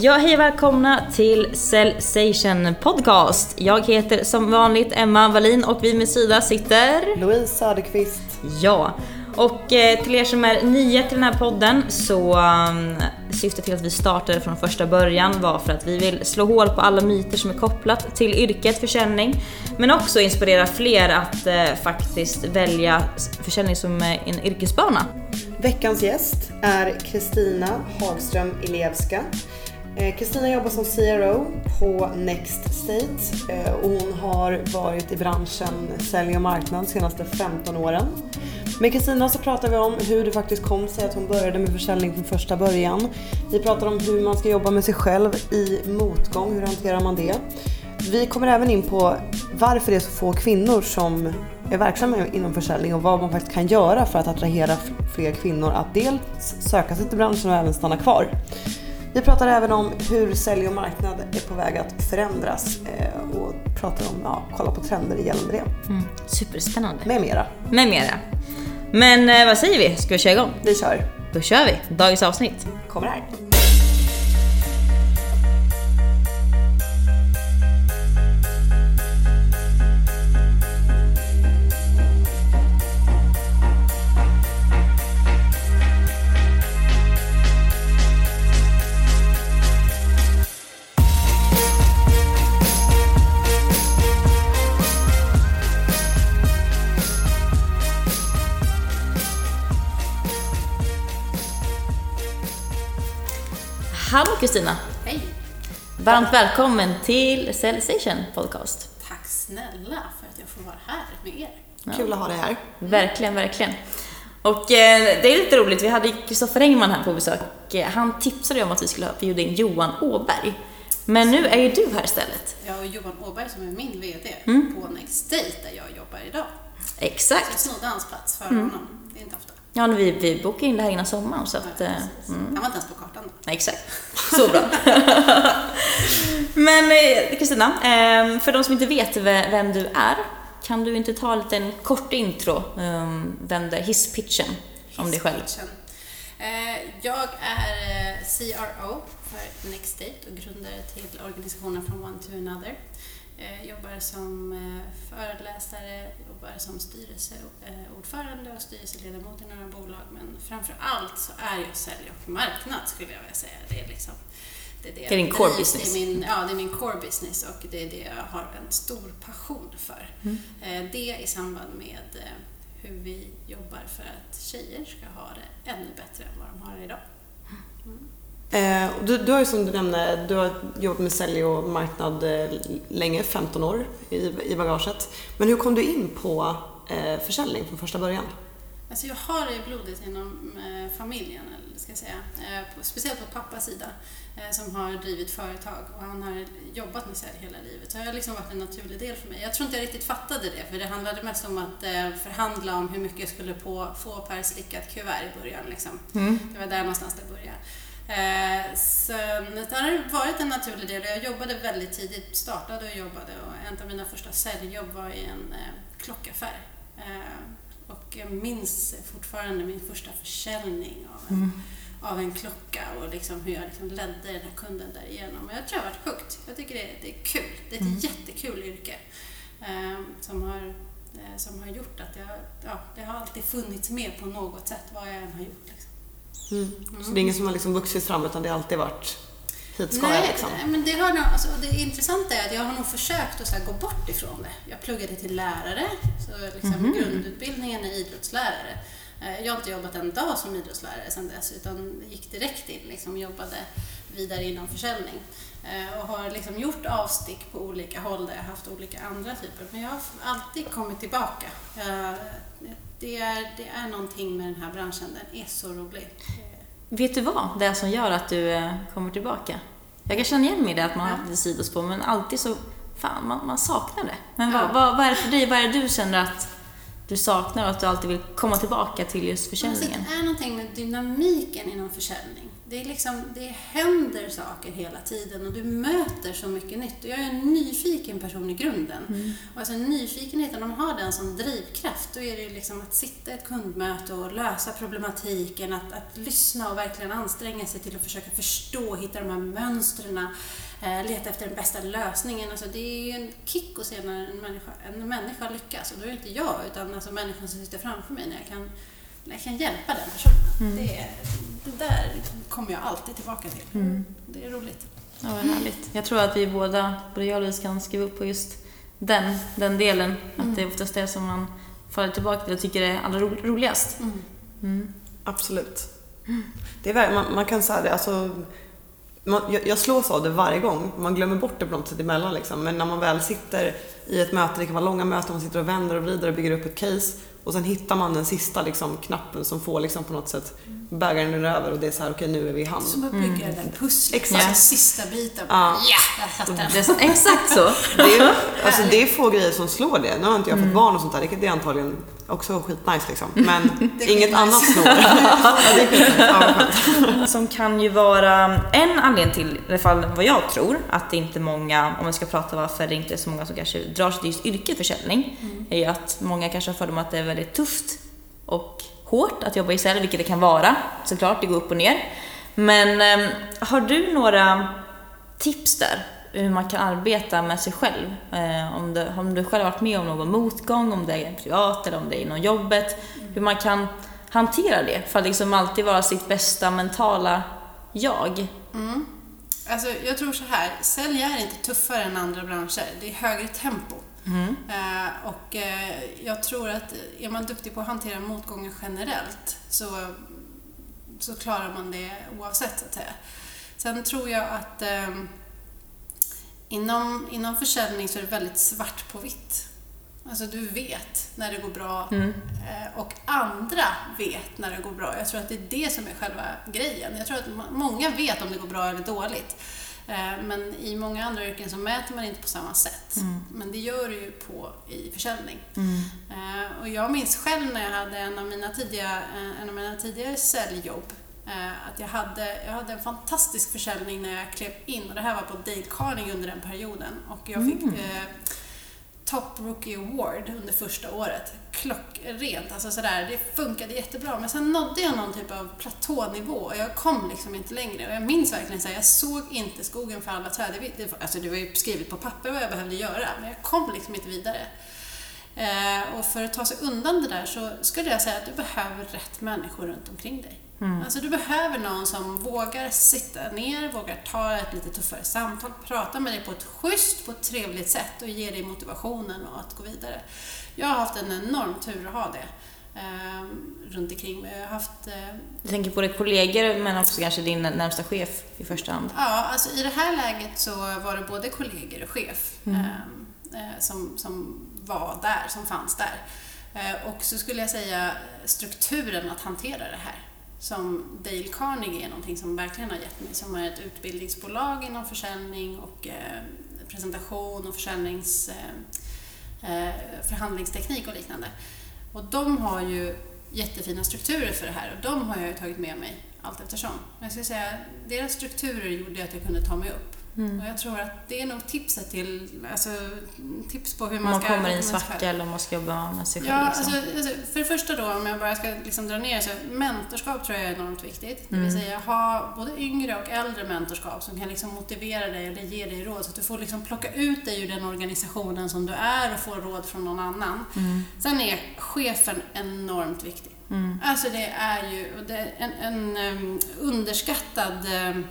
Ja, hej och välkomna till Cellsation Podcast. Jag heter som vanligt Emma Wallin och vid min sida sitter... Louise Söderqvist. Ja, och eh, till er som är nya till den här podden så um, syftet till att vi startade från första början var för att vi vill slå hål på alla myter som är kopplat till yrket försäljning. Men också inspirera fler att eh, faktiskt välja försäljning som eh, en yrkesbana. Veckans gäst är Kristina Hagström Ilevska. Eh, Kristina jobbar som CRO på Next State eh, och hon har varit i branschen sälj och marknad de senaste 15 åren. Med Kristina så pratar vi om hur det faktiskt kom sig att hon började med försäljning från första början. Vi pratar om hur man ska jobba med sig själv i motgång, hur hanterar man det? Vi kommer även in på varför det är så få kvinnor som är verksamma inom försäljning och vad man faktiskt kan göra för att attrahera fler kvinnor att dels söka sig till branschen och även stanna kvar. Vi pratar även om hur sälj och marknad är på väg att förändras eh, och pratar om, ja, kolla på trender gällande det. Mm, superspännande. Med mera. Med mera. Men eh, vad säger vi? Ska vi köra igång? Vi kör. Då kör vi! Dagens avsnitt. Kommer här. Hallå Kristina! Hej! Varmt välkommen till Cellstation Podcast. Tack snälla för att jag får vara här med er. Kul att ha dig här. Verkligen, verkligen. Och eh, det är lite roligt, vi hade Kristoffer Engman här på besök. Eh, Han tipsade om att vi skulle bjuda in Johan Åberg. Men nu är ju du här istället. Jag och Johan Åberg som är min VD Mm. på Next Date där jag jobbar idag. Så jag Exakt. snodde hans plats för Mm. honom. Det är inte. Ja, vi, vi bokade in det här innan sommaren så att... eh, precis. Han var inte ens på kartan då. Nej, exakt. Så bra. Men eh, Kristina, eh, för de som inte vet ve- vem du är, kan du inte ta en liten kort intro, eh, den där hisspitchen om dig själv? Eh, Jag är CRO för Next Date och grundare till organisationen From One to Another. Eh, Jobbar som eh, föreläsare, jobbar som styrelseordförande och styrelseledamot i några bolag men framför allt så är jag sälj och marknad skulle jag vilja säga. Det är liksom det är, det Det är din jag core business. Det är min, ja, det är min core business och det är det jag har en stor passion för. Mm. Eh, Det i samband med hur vi jobbar för att tjejer ska ha det ännu bättre än vad de har idag. Eh, du, du har ju som du nämnde, du har jobbat med sälj och marknad eh, länge, 15 år i, i bagaget. Men hur kom du in på eh, försäljning från första början? Alltså jag har det i blodet inom eh, familjen, eller ska jag säga. Eh, på, speciellt på pappas sida, eh, som har drivit företag och han har jobbat med sälj hela livet. Så det har liksom varit en naturlig del för mig. Jag tror inte jag riktigt fattade det, för det handlade mest om att eh, förhandla om hur mycket jag skulle på, få per slickat kuvert i början. Liksom. Mm. Det var där någonstans det började. Eh, sen det har varit en naturlig del. Jag jobbade väldigt tidigt, startade och jobbade och en av mina första säljjobb var i en eh, klockaffär. Eh, och jag minns fortfarande min första försäljning av en, Mm. av en klocka och liksom hur jag liksom ledde den här kunden därigenom. Och jag tror jag har varit hooked. Jag tycker det är, det är kul. Det är ett Mm. jättekul yrke eh, som, har, som har gjort att jag, ja, det har alltid funnits med på något sätt vad jag än har gjort. Liksom. Så det är ingen som har liksom vuxit fram utan det har alltid varit hit ska jag Nej, liksom. nej, men det, har nog, alltså, det intressanta är att jag har nog försökt att här, gå bort ifrån det. Jag pluggade till lärare, så liksom, Mhm. grundutbildningen är idrottslärare. Eh, Jag har inte jobbat en dag som idrottslärare sedan dess utan gick direkt in liksom, jobbade vidare inom försäljning. Eh, Och har liksom gjort avstick på olika håll där jag haft olika andra typer. Men jag har alltid kommit tillbaka. Eh, Det är, det är någonting med den här branschen, den är så rolig. Vet du vad det är som gör att du eh, kommer tillbaka? Jag kan känna igen mig i det att man har haft lite sidospår, men alltid så, fan, man, man saknar det. Men Ja. vad, vad, vad är det för dig? Vad är det du känner att du saknar och att du alltid vill komma tillbaka till just Alltså, försäljningen? det är någonting med dynamiken inom försäljning. Det, är liksom, det händer saker hela tiden och du möter så mycket nytt. Och jag är en nyfiken person i grunden. Mm. Och alltså nyfikenheten, om man har den som drivkraft, då är det liksom att sitta i ett kundmöte och lösa problematiken, att, att lyssna och verkligen anstränga sig till att försöka förstå, hitta de här mönstren, eh, leta efter den bästa lösningen. Alltså det är ju en kick att se när en människa, en människa lyckas. Och då är det inte jag, utan alltså människan som sitter framför mig, när jag kan jag kan hjälpa den personen. Mm. Det, det där kommer jag alltid tillbaka till. Mm. Det är roligt. Ja, vad härligt. Jag tror att vi båda, både jag och Louise, kan skriva upp på just den, den delen. Mm. Att det är oftast det som man faller tillbaka till och tycker är allra ro, roligast. Mm. mm. Absolut. Det är, man, man kan säga det, alltså man, jag, jag slås av det varje gång. Man glömmer bort det på något sätt emellan. Liksom. Men när man väl sitter i ett möte, det kan vara långa möten, man sitter och vänder och vrider och bygger upp ett case och sen hittar man den sista liksom, knappen som får liksom, på något sätt bägaren över och det är så här, okej okay, nu är vi i hamn. Som att bygga mm. den pusslet, exakt. Ja. sista biten. Ja, yeah, exakt så. Det är, alltså, det är få grejer som slår det. Nu har inte jag fått mm. barn och sånt där, det är antagligen också skitnice liksom. Men inget annat det. som kan ju vara en anledning till, i alla fall vad jag tror, att det inte många, om vi ska prata varför det inte är så många som kanske drar sig till just yrkesförsäljning, mm. är ju att många kanske har för att det är väldigt tufft och hårt att jobba i sälj, vilket det kan vara såklart, det går upp och ner. Men eh, har du några tips där? Hur man kan arbeta med sig själv? Eh, om, du, om du själv varit med om någon motgång, om det är privat eller om det är inom jobbet. Mm. Hur man kan hantera det för att liksom alltid vara sitt bästa mentala jag. Mm. Alltså, jag tror så här, sälj är inte tuffare än andra branscher. Det är högre tempo. Mm. Eh, och eh, jag tror att är man duktig på att hantera motgångar generellt så, så klarar man det oavsett så att säga. Sen tror jag att eh, inom, inom försäljning så är det väldigt svart på vitt. Alltså du vet när det går bra mm. Eh, och andra vet när det går bra. Jag tror att det är det som är själva grejen. Jag tror att många vet om det går bra eller dåligt. Eh, men i många andra yrken så mäter man inte på samma sätt. Mm. Men det gör du ju på i försäljning. Mm. Eh, och jag minns själv när jag hade en av mina tidiga, en av mina tidigare säljjobb att jag hade, jag hade en fantastisk försäljning när jag klev in och det här var på Dale Carnegie under den perioden och jag fick mm. Top Rookie Award under första året. Klockrent, alltså sådär, det funkade jättebra. Men sen nådde jag någon typ av platånivå och jag kom liksom inte längre. Och jag minns verkligen såhär, jag såg inte skogen för alla träd. Det, alltså det var ju skrivet på papper vad jag behövde göra, men jag kom liksom inte vidare. Eh, och för att ta sig undan det där så skulle jag säga att du behöver rätt människor runt omkring dig. Mm. Alltså du behöver någon som vågar sitta ner, vågar ta ett lite tuffare samtal, prata med dig på ett schysst, på ett trevligt sätt och ge dig motivationen och att gå vidare. Jag har haft en enorm tur att ha det eh, runt omkring mig. Jag har haft... Eh, du tänker på dig kollegor men också kanske din närmsta chef i första hand? Ja, alltså i det här läget så var det både kollegor och chef mm. eh, eh som, som var där, som fanns där. Eh, och så skulle jag säga strukturen att hantera det här som Dale Carnegie är någonting som verkligen har gett mig, som är ett utbildningsbolag inom försäljning och eh, presentation och försäljnings, eh, eh, förhandlingsteknik och liknande. Och de har ju jättefina strukturer för det här och de har jag ju tagit med mig allt eftersom. Men jag skulle säga, deras strukturer gjorde att jag kunde ta mig upp. Mm. Och jag tror att det är nog tipset till, alltså tips på hur man, man ska... Man kommer i en svacka eller om man ska jobba med sig själv. Ja, liksom. alltså, alltså, för det första då, om jag bara ska liksom dra ner så mentorskap tror jag är enormt viktigt. Mm. Det vill mm. säga ha både yngre och äldre mentorskap som kan liksom motivera dig eller ge dig råd så att du får liksom plocka ut dig ur den organisationen som du är och få råd från någon annan. Mm. Sen är chefen enormt viktig. Mm. Alltså det är ju det är en, en um, underskattad um,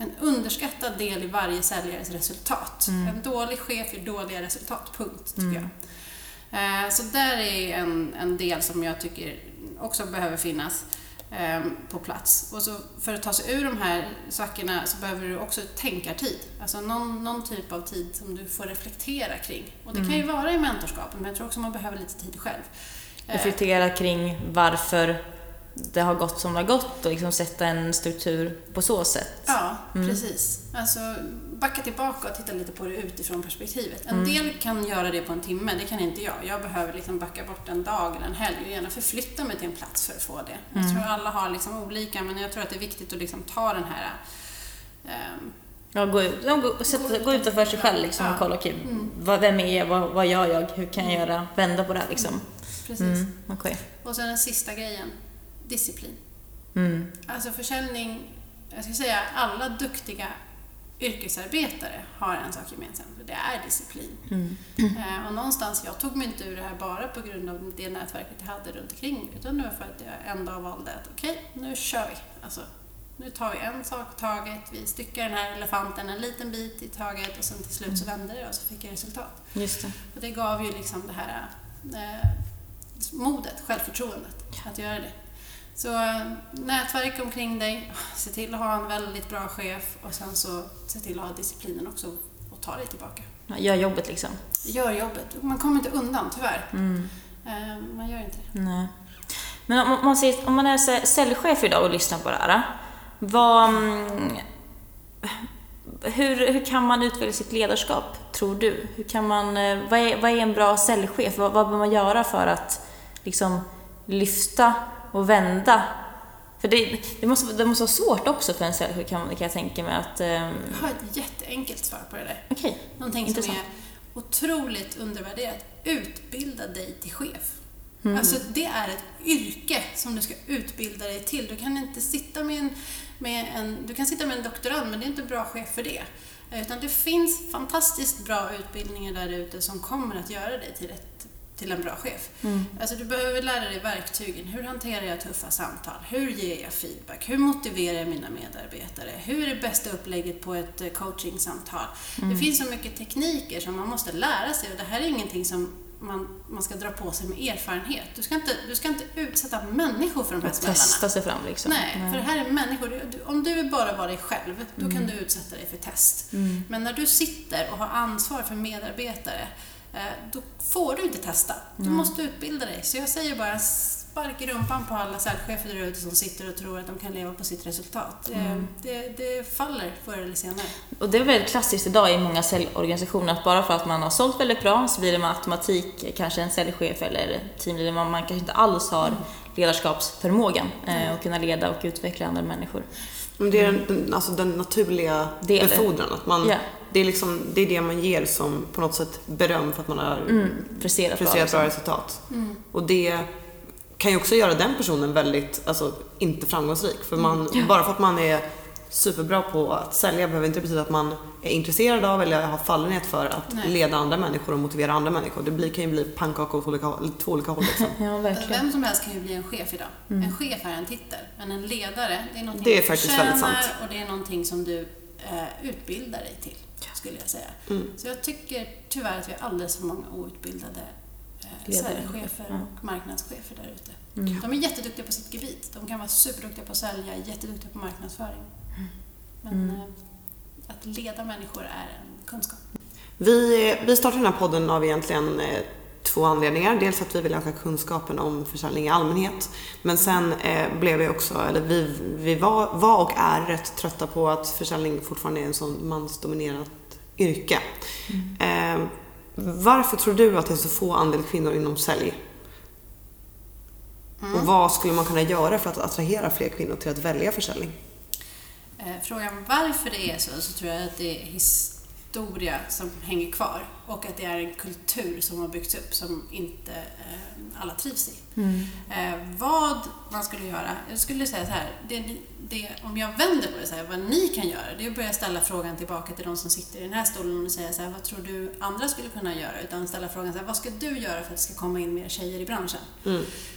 en underskattad del i varje säljares resultat. Mm. En dålig chef ger dåliga resultat, punkt, tycker mm. jag. Eh, så där är en, en del som jag tycker också behöver finnas eh, på plats. Och så för att ta sig ur de här svackorna så behöver du också tänkartid. Alltså någon, någon typ av tid som du får reflektera kring. Och det mm. kan ju vara i mentorskapet, men jag tror också man behöver lite tid själv. Reflektera kring varför det har gått som det har gått och liksom sätta en struktur på så sätt. Ja, precis. Alltså, backa tillbaka och titta lite på det utifrån perspektivet. En del kan göra det på en timme, det kan inte jag. Jag behöver liksom backa bort en dag eller en helg och gärna förflytta mig till en plats för att få det. Jag tror alla har liksom olika, men jag tror att det är viktigt att liksom ta den här ehm, Ja, gå, ut, sätta, gå utanför sig själv liksom och Ja. kolla, okej, vad, vem är jag, vad, vad gör jag, hur kan jag göra, vända på det här liksom. Precis. Mm, okej. Och sen den sista grejen, disciplin. Mm. Alltså försäljning, jag ska säga alla duktiga yrkesarbetare har en sak gemensamt och det är disciplin. Eh, och någonstans, jag tog mig inte ur det här bara på grund av det nätverket jag hade runt omkring utan det var för att jag en dag valde att okej, nu kör vi. Alltså, nu tar vi en sak taget, vi styckar den här elefanten en liten bit i taget och sen till slut så vände det och så fick jag resultat. Just det. Och det gav ju liksom det här eh, modet, självförtroendet att göra det. Så eh, nätverk omkring dig, se till att ha en väldigt bra chef och sen så se till att ha disciplinen också och ta dig tillbaka. Gör jobbet liksom. Gör jobbet. Man kommer inte undan, tyvärr. Mm. Eh, man gör inte det. Nej. Men om, man, säger, om man är säljchef idag och lyssnar på det här. Vad, mm, hur, hur kan man utveckla sitt ledarskap, tror du? Hur kan man, eh, vad, är, vad är en bra säljchef? Vad, vad bör man göra för att liksom, lyfta och vända? För det, det, måste, det måste vara svårt också för en säljchef kan, kan jag tänka mig att... ehm, Jag har ett jätteenkelt svar på det där. Okej, Någonting Intressant. som är otroligt undervärderat. Utbilda dig till chef. Mm. Alltså det är ett yrke som du ska utbilda dig till. Du kan inte sitta med en, med en, du kan sitta med en doktorand men det är inte bra chef för det. Utan det finns fantastiskt bra utbildningar där ute som kommer att göra dig till, ett, till en bra chef. Mm. Alltså du behöver lära dig verktygen. Hur hanterar jag tuffa samtal? Hur ger jag feedback? Hur motiverar jag mina medarbetare? Hur är det bästa upplägget på ett eh, coachingsamtal? Det finns så mycket tekniker som man måste lära sig och det här är ingenting som man, man ska dra på sig med erfarenhet. Du ska inte, du ska inte utsätta människor för de här smällarna. testa sig fram liksom. Nej, för det här är människor. Om du vill bara vara dig själv, då kan du utsätta dig för test. Men när du sitter och har ansvar för medarbetare, då får du inte testa. Du måste utbilda dig. Så jag säger bara spark i rumpan på alla säljchefer där ute som sitter och tror att de kan leva på sitt resultat. Eh, Det, det faller förr eller senare. Och det är väldigt klassiskt idag i många säljorganisationer att bara för att man har sålt väldigt bra så blir det med automatik kanske en säljchef eller teamleader. Man, man kanske inte alls har ledarskapsförmågan eh, att kunna leda och utveckla andra människor. Men det är den, alltså den naturliga befordran. Att man, Ja. Det, är liksom, det är det man ger som på något sätt beröm för att man har Mm, presterat bra. presterat bra Liksom. resultat. Och det kan ju också göra den personen väldigt, alltså inte framgångsrik. För man, bara för att man är superbra på att sälja behöver inte betyda att man är intresserad av eller har fallenhet för att Nej. leda andra människor och motivera andra människor. Det blir, kan ju bli pannkaka åt olika, två olika håll liksom. Ja, verkligen. Vem som helst kan ju bli en chef idag. En chef är en titel, men en ledare, det är någonting Det är du faktiskt väldigt sant. och det är någonting som du eh, utbildar dig till, skulle jag säga. Så jag tycker tyvärr att vi har alldeles för många outbildade eh, säljchefer Ja. och marknadschefer där ute. De är jätteduktiga på sitt gebit. De kan vara superduktiga på att sälja, jätteduktiga på marknadsföring. Men eh, att leda människor är en kunskap. Vi, vi startade den här podden av egentligen eh, två anledningar. Dels att vi vill öka kunskapen om försäljning i allmänhet. Men sen eh, blev vi också, eller vi, vi var, var och är rätt trötta på att försäljning fortfarande är en sån mansdominerat yrke. Eh, varför tror du att det är så få andel kvinnor inom sälj? Och vad skulle man kunna göra för att attrahera fler kvinnor till att välja försäljning? Eh, Frågan varför det är så, så tror jag att det är historia som hänger kvar och att det är en kultur som har byggts upp som inte eh, alla trivs i. Eh, vad man skulle göra, jag skulle säga så här, det, det, om jag vänder på det så här, vad ni kan göra, det är att börja ställa frågan tillbaka till de som sitter i den här stolen och säga så här, vad tror du andra skulle kunna göra? Utan ställa frågan så här, vad ska du göra för att det ska komma in mer tjejer i branschen?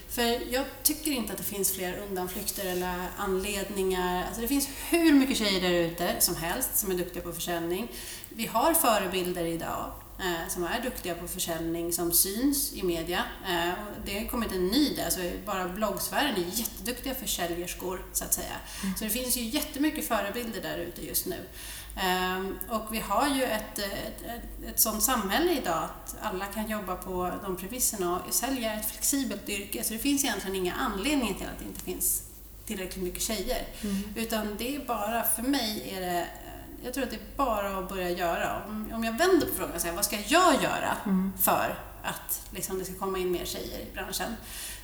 För jag tycker inte att det finns fler undanflykter eller anledningar. Alltså det finns hur mycket tjejer där ute som helst som är duktiga på försäljning. Vi har förebilder idag. eh, som är duktiga på försäljning som syns i media. Eh, och det har kommit en ny där, alltså bara bloggsfären är jätteduktiga försäljerskor så att säga. Mm. Så det finns ju jättemycket förebilder där ute just nu. Ehm, och vi har ju ett, ett, ett, ett sånt samhälle idag att alla kan jobba på de premisserna och sälja ett flexibelt yrke. Så det finns egentligen inga anledningar till att det inte finns tillräckligt mycket tjejer. Mm. Utan det är bara, för mig är det jag tror att det är bara att börja göra. Om, om jag vänder på frågan och säger vad ska jag göra mm. för att liksom, det ska komma in mer tjejer i branschen?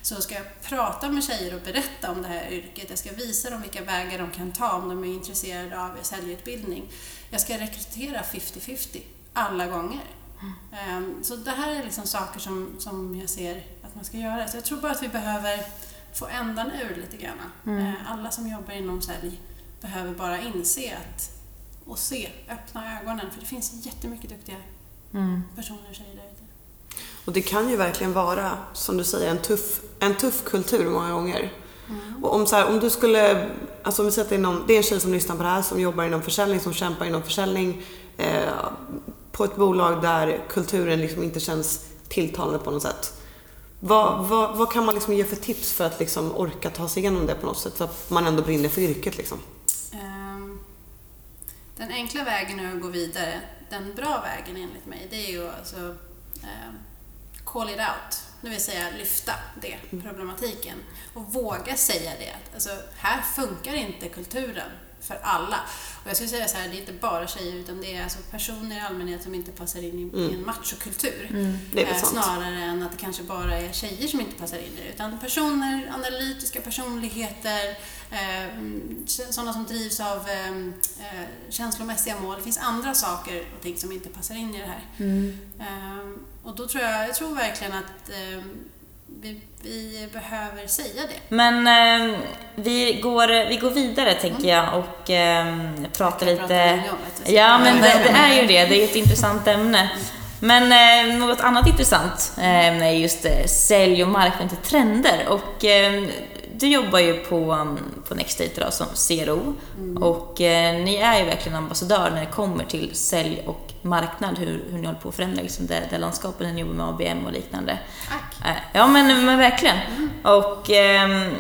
Så ska jag prata med tjejer och berätta om det här yrket. Jag ska visa dem vilka vägar de kan ta om de är intresserade av säljutbildning. Jag ska rekrytera 50-50 alla gånger. Mm. Så det här är liksom saker som, som jag ser att man ska göra. Så jag tror bara att vi behöver få ändan ur lite grann. Mm. Ehm, alla som jobbar inom sälj behöver bara inse att och se, öppna ögonen. För det finns jättemycket duktiga mm. personer och tjejer där ute. Och det kan ju verkligen vara, som du säger, en tuff, en tuff kultur många gånger. Mm. Och om, så här, om du skulle, alltså om vi säger att det är, någon, det är en tjej som lyssnar på det här som jobbar inom försäljning, som kämpar inom försäljning eh, på ett bolag där kulturen liksom inte känns tilltalande på något sätt. Vad, vad, vad kan man liksom ge för tips för att liksom orka ta sig igenom det på något sätt så att man ändå brinner för yrket? Liksom? Den enkla vägen är att gå vidare. Den bra vägen enligt mig, det är ju alltså eh, call it out. Det vill säga lyfta det, mm. problematiken. Och våga säga det. Alltså, här funkar inte kulturen för alla. Och jag skulle säga så här, det är inte bara tjejer utan det är alltså personer i allmänhet som inte passar in i, mm. en machokultur. Mm, eh, snarare än att det kanske bara är tjejer som inte passar in i det. Utan personer, analytiska personligheter, eh, sådana som drivs av eh, eh, känslomässiga mål. Det finns andra saker och ting som inte passar in i det här. Mm. Eh, och då tror jag, jag tror verkligen att eh, vi, vi, behöver säga det. Men eh, vi, går, vi går vidare tänker jag och eh, pratar lite... Ja, men det, det, är ju det. Det är ett intressant ämne. Men eh, något annat intressant eh, är just eh, sälj och marknad till trender. Och eh, du jobbar ju på, på Nextdate som CRO mm. och eh, ni är ju verkligen ambassadör när det kommer till sälj och marknad, hur, hur ni håller på att förändra liksom det, det landskapet när ni jobbar med ABM och liknande. Tack! Eh, ja men, men verkligen. Mm. Och eh,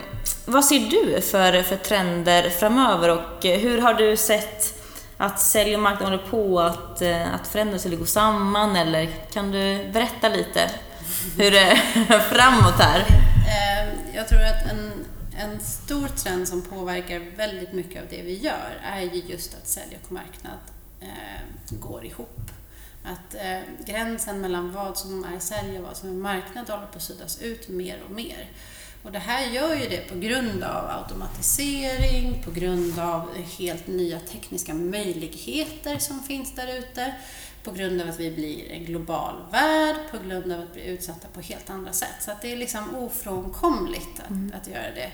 vad ser du för, för trender framöver och hur har du sett att sälj och marknad håller på att, eh, att förändras eller gå samman eller kan du berätta lite hur det är framåt här? Jag tror att en, en stor trend som påverkar väldigt mycket av det vi gör är ju just att sälj och marknad eh, går ihop. Att eh, gränsen mellan vad som är sälj och vad som är marknad håller på att suddas ut mer och mer. Och det här gör ju det på grund av automatisering, på grund av helt nya tekniska möjligheter som finns där ute, på grund av att vi blir en global värld, på grund av att vi blir utsatta på helt andra sätt. Så att det är liksom ofrånkomligt att, mm. att göra det.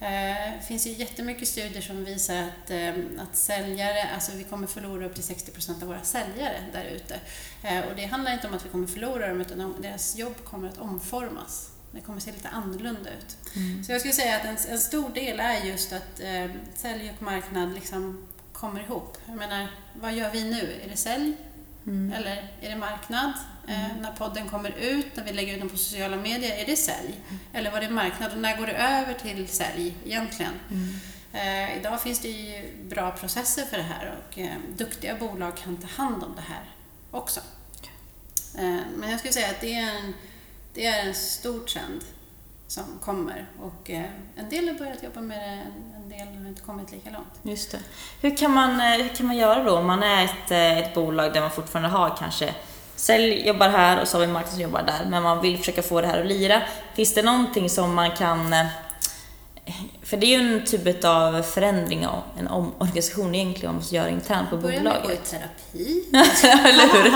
Eh, det finns ju jättemycket studier som visar att, eh, att säljare, alltså vi kommer förlora upp till 60% av våra säljare där ute. Eh, och det handlar inte om att vi kommer förlora dem, utan deras jobb kommer att omformas. Det kommer se lite annorlunda ut. Mm. Så jag skulle säga att en, en stor del är just att eh, sälj och marknad liksom kommer ihop. Jag menar, vad gör vi nu? Är det sälj? Mm. Eller är det marknad? Eh, mm. när podden kommer ut, när vi lägger ut den på sociala medier, är det sälj? Mm. Eller var det marknad? Och när går det över till sälj egentligen? Mm. Eh, idag finns det ju bra processer för det här och eh, duktiga bolag kan ta hand om det här också. Eh, men jag skulle säga att det är en, det är en stor trend som kommer och eh, en del har börjat jobba med det, en del har inte kommit lika långt. Just det. Hur kan man, eh, hur kan man göra då om man är ett, ett bolag där man fortfarande har kanske Sälj jobbar här och så har vi marknad som jobbar där, men man vill försöka få det här att lira. Finns det någonting som man kan... Eh, för det är ju en typ av förändring av en omorganisation egentligen om man ska göra internt på bolaget. Börja med att gå i terapi. Eller hur?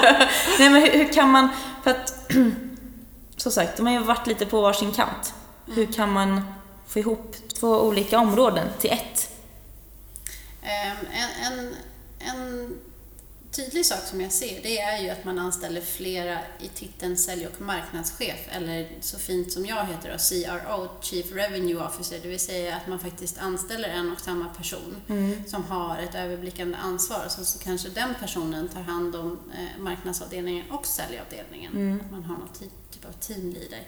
Nej, men hur, hur, kan man... För att, som sagt, de har ju varit lite på varsin kant. Hur mm. kan man få ihop två olika områden till ett? Um, en, en, en tydlig sak som jag ser det är ju att man anställer flera i titeln sälj och marknadschef eller så fint som jag heter då, CRO, Chief Revenue Officer, det vill säga att man faktiskt anställer en och samma person mm. som har ett överblickande ansvar. Så, så kanske den personen tar hand om eh, marknadsavdelningen och säljavdelningen. Mm. Att man har någon typ av teamleader.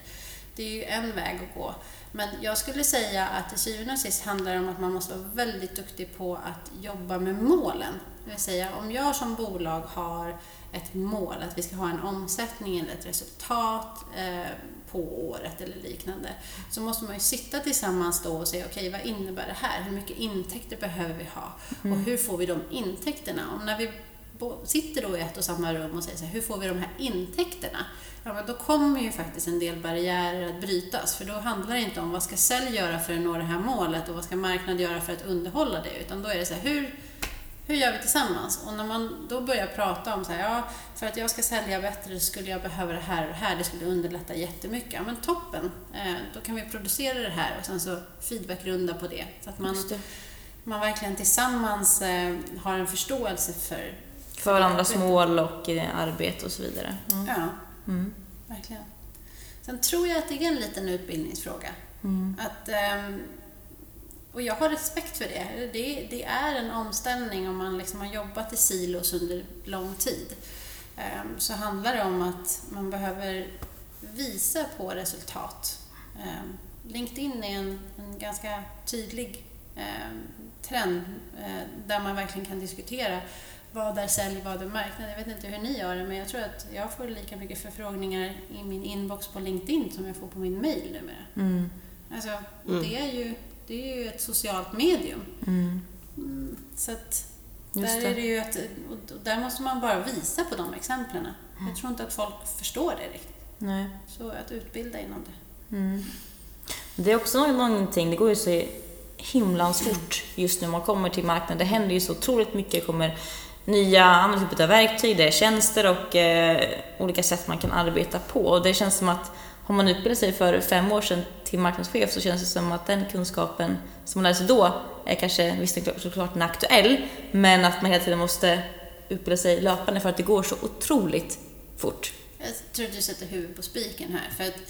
Det är ju en väg att gå. Men jag skulle säga att till syvende och sist handlar det om att man måste vara väldigt duktig på att jobba med målen. Det vill säga, om jag som bolag har ett mål, att vi ska ha en omsättning eller ett resultat eh, på året eller liknande, så måste man ju sitta tillsammans då och säga, okej, okay, vad innebär det här? Hur mycket intäkter behöver vi ha? Mm. Och hur får vi de intäkterna? Och när vi sitter då i ett och samma rum och säger så här, hur får vi de här intäkterna? Ja, men då kommer ju faktiskt en del barriärer att brytas, för då handlar det inte om vad ska sälj göra för att nå det här målet och vad ska marknad göra för att underhålla det, utan då är det så här, hur, hur gör vi tillsammans? Och när man då börjar prata om så här, ja, för att jag ska sälja bättre skulle jag behöva det här och det här, det skulle underlätta jättemycket. Ja, men toppen! Eh, då kan vi producera det här och sen så feedbackrunda på det. Så att man, man verkligen tillsammans eh, har en förståelse för för varandras mål och eh, arbete och så vidare. Mm. Ja, mm. verkligen. Sen tror jag att det är en liten utbildningsfråga. Mm. Att, um, och jag har respekt för det. det. Det är en omställning om man liksom har jobbat i silos under lång tid. Um, så handlar det om att man behöver visa på resultat. Um, LinkedIn är en, en ganska tydlig trend uh, där man verkligen kan diskutera vad är sälj, vad är marknad? Jag vet inte hur ni gör det, men jag tror att jag får lika mycket förfrågningar i min inbox på LinkedIn som jag får på min mail numera. Mm. Alltså, mm. det, är ju, det är ju ett socialt medium. Mm. mm så att där, är det ju att, och där måste man bara visa på de exemplen. Jag tror inte att folk förstår det riktigt. Nej. Så att utbilda inom det. Mm. Det är också någonting, det går ju så himlans fort just nu man kommer till marknaden. Det händer ju så otroligt mycket. Det kommer nya andra typer av verktyg, det är tjänster och eh, olika sätt man kan arbeta på. Och det känns som att har man utbildat sig för fem år sedan till marknadschef så känns det som att den kunskapen som man lärde sig då är kanske, visst såklart aktuell, men att man hela tiden måste utbilda sig löpande för att det går så otroligt fort. Jag tror att du sätter huvudet på spiken här. För att,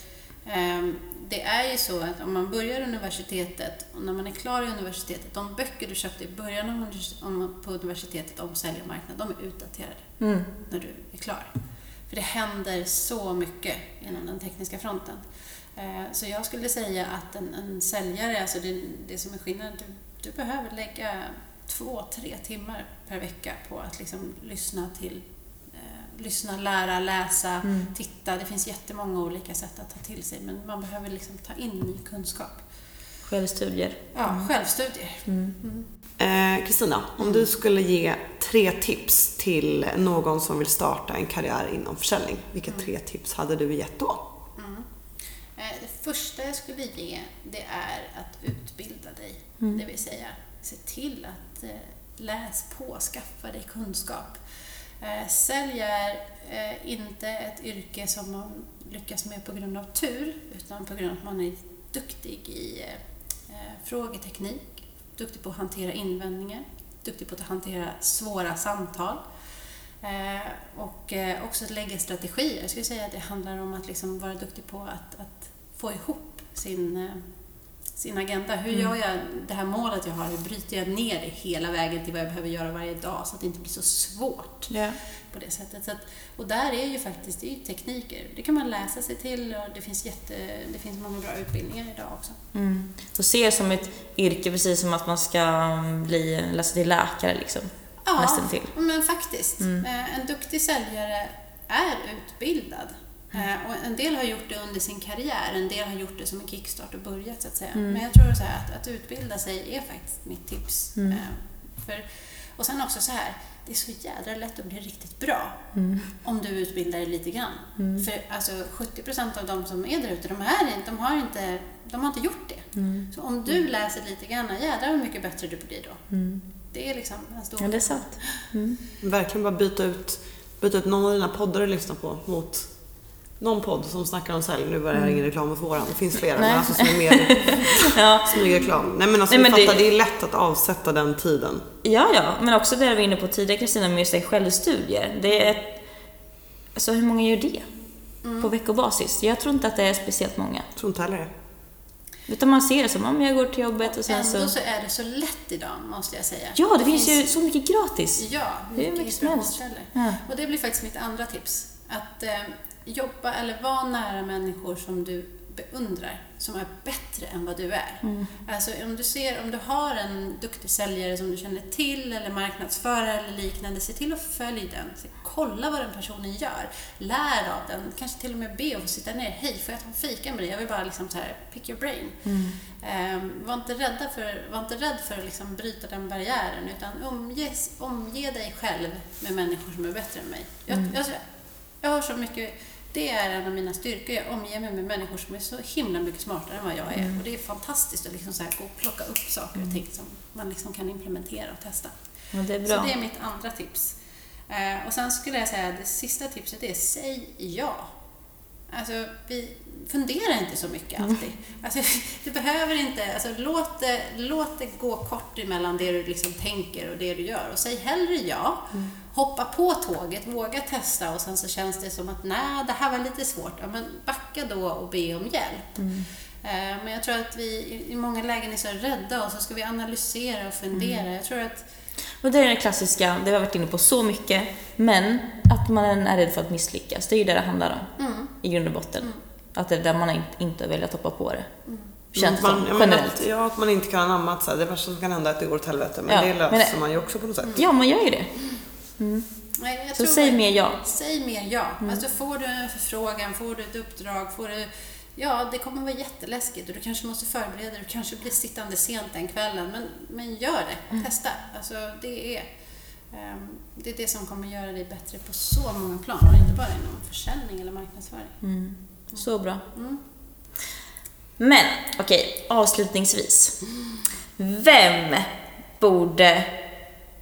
um, det är ju så att om man börjar universitetet och när man är klar i universitetet, de böcker du köpte i början av på universitetet om sälj och marknad, de är utdaterade mm. när du är klar. För det händer så mycket inom den tekniska fronten. Eh, så jag skulle säga att en, en säljare, alltså det, det som är skillnaden, du, du behöver lägga två, tre timmar per vecka på att liksom lyssna till lyssna, lära, läsa, mm. titta. Det finns jättemånga olika sätt att ta till sig men man behöver liksom ta in ny kunskap. Självstudier. Ja, mm. självstudier. Mm. mm. Eh, Kristina, mm. om du skulle ge tre tips till någon som vill starta en karriär inom försäljning, vilka mm. tre tips hade du gett då? Eh, det första jag skulle ge, det är att utbilda dig. Det vill säga, se till att eh, läs på, skaffa dig kunskap. Eh, sälj är eh, inte ett yrke som man lyckas med på grund av tur, utan på grund av att man är duktig i eh, eh frågeteknik, duktig på att hantera invändningar, duktig på att hantera svåra samtal eh, och eh, också att lägga strategier. Jag skulle säga att det handlar om att liksom vara duktig på att, att få ihop sin sin agenda. Hur mm. gör jag det här målet jag har? Hur bryter jag ner det hela vägen till vad jag behöver göra varje dag så att det inte blir så svårt yeah. på det sättet. Så att, och där är ju faktiskt det är tekniker. Det kan man läsa sig till och det finns, jätte, det finns många bra utbildningar idag också. Mm. Och se som ett yrke precis som att man ska bli, läsa till läkare liksom? Ja, Nästan till. men faktiskt. Mm. Eh, en duktig säljare är utbildad. Eh, och en del har gjort det under sin karriär, en del har gjort det som en kickstart och börjat så att säga. Mm. Men jag tror så att, att utbilda sig är faktiskt mitt tips. Mm. Eh, för, och sen också så här, det är så jädra lätt att bli riktigt bra mm. om du utbildar dig lite grann. Mm. För alltså 70% av de som är där ute, de, de, har inte, de har inte gjort det. Mm. Så om du läser lite grann, jädrar hur mycket bättre du blir då. Mm. Det är liksom en stor... Ja, det är sant. Verkligen bara byta ut, byta ut någon av dina poddar du lyssnar på mot någon podd som snackar om sälj. Nu var det här ingen reklam för våran. Det finns flera. Nej. Men alltså som är mer Ja. smygreklam. Nej men alltså Nej, men det- fattar, det... är lätt att avsätta den tiden. Ja, ja, men också det vi var inne på tidigare Kristina med just det, självstudier. Det är, alltså hur många gör det? På veckobasis? Jag tror inte att det är speciellt många. Jag tror inte heller det. Utan man ser det som om jag går till jobbet och sen Ändå så... så är det så lätt idag, måste jag säga. Ja, det finns ju så mycket gratis. Ja, Hur mycket mycket som helst. inspirationskällor. Ja. Och det blir faktiskt mitt andra tips. Att eh, jobba eller vara nära människor som du beundrar, som är bättre än vad du är. Mm. Alltså om du ser, om du har en duktig säljare som du känner till eller marknadsförare eller liknande, se till att följa den. Kolla vad den personen gör. Lär av den. Kanske till och med be att få sitta ner. Hej, får jag ta en fika med dig? Jag vill bara liksom så här, pick your brain. Mm. Ehm, var, inte rädda för, var inte rädd för att liksom bryta den barriären utan omge, omge dig själv med människor som är bättre än mig. Jag, Mm. jag, jag har så mycket, det är en av mina styrkor. Jag omger mig med människor som är så himla mycket smartare än vad jag är. Mm. Och det är fantastiskt att liksom så här gå och plocka upp saker och ting som man liksom kan implementera och testa. Ja, det är Så bra. det är mitt andra tips. Eh, och sen skulle jag säga att det sista tipset är säg ja. Alltså, vi funderar inte så mycket alltid. Alltså, du behöver inte, alltså, låt, det, låt det gå kort emellan det du liksom tänker och det du gör. Och säg hellre ja. Hoppa på tåget, våga testa och sen så känns det som att nej, det här var lite svårt. Ja, men backa då och be om hjälp. Eh, Men jag tror att vi i- många lägen är så rädda och så ska vi analysera och fundera. Jag tror att Och det är det klassiska, det har vi varit inne på så mycket, men att man är rädd för att misslyckas. Det är ju det det handlar om, mm, i grund och botten. Att det är där man inte, inte har velat hoppa på det. Mm. Känns man, som, generellt. Att, ja, att man inte kan anamma att så här, det värsta som kan hända är att det går åt helvete. Men Ja, det men löser det- man ju också på något sätt. Ja, man gör ju det. Nej, jag Så tror säg mer ja. Säg mer ja. Alltså får du en förfrågan, får du ett uppdrag, får du... Ja, det kommer vara jätteläskigt och du kanske måste förbereda dig, du kanske blir sittande sent den kvällen, men, men gör det. Testa. Alltså, det är, ehm, det är det som kommer göra dig bättre på så många plan, och inte bara inom försäljning eller marknadsföring. Mm. Så bra. Mm. Men, okej, avslutningsvis. Vem borde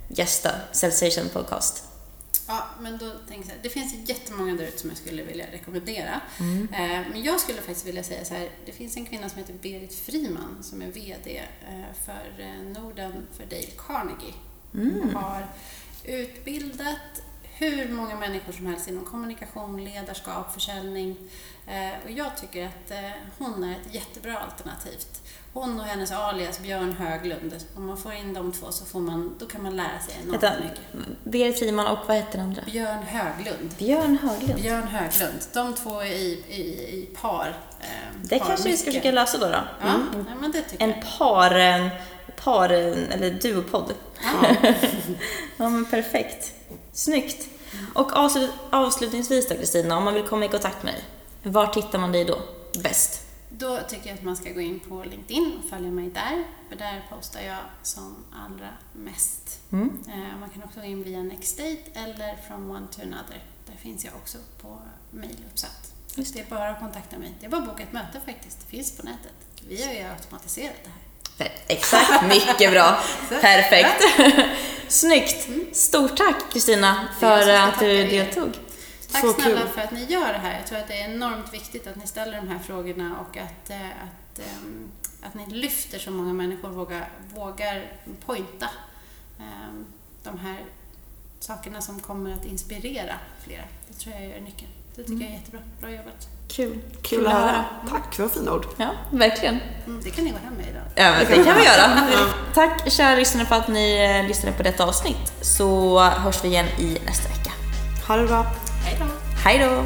gästa Sensation Podcast? Ja, men då tänker jag det finns jättemånga där ute som jag skulle vilja rekommendera. Mm. Eh, Men jag skulle faktiskt vilja säga så här, det finns en kvinna som heter Berit Friman som är VD eh, för eh, Norden för Dale Carnegie. Mm. Hon har utbildat hur många människor som helst inom kommunikation, ledarskap, försäljning. Och jag tycker att hon är ett jättebra alternativt. Hon och hennes alias Björn Höglund, om man får in de två så får man, då kan man lära sig enormt Vänta, mycket. Berit Friman och vad heter andra? Björn Höglund. Björn Höglund. Björn Höglund. De två är i, i, i par. Eh, Det par kanske vi ska mycket. försöka lösa då. då. Ja, ja, men det tycker En jag. par, en par, eller duopodd. Ja. Ja men perfekt. Snyggt. Och avslut, avslutningsvis då Kristina, om man vill komma i kontakt med dig, var tittar man dig då bäst? Då tycker jag att man ska gå in på LinkedIn och följa mig där. För där postar jag som allra mest. Mm. Eh, man kan också gå in via Nextdate eller From One to Another. Där finns jag också på mejl uppsatt. Just det är bara att kontakta mig. Det är bara att boka ett möte faktiskt. Det finns på nätet. Vi har ju automatiserat det här. Exakt, mycket bra. Perfekt. Snyggt. Stort tack Kristina Det för att du deltog. Tack Så snälla kul. för att ni gör det här. Jag tror att det är enormt viktigt att ni ställer de här frågorna och att, eh, att, ehm, att ni lyfter så många människor vågar, vågar pointa ehm, de här sakerna som kommer att inspirera flera. Det tror jag är nyckeln. Det tycker jag är jättebra. Bra jobbat. Kul. Kul att höra. Tack för fina ord. Ja, verkligen. Mm, det kan ni gå hem med idag. Ja, men det kan vi göra. Tack kära lyssnare för att ni eh, lyssnade på detta avsnitt. Så hörs vi igen i nästa vecka. Ha det bra. Hej då! Hej då!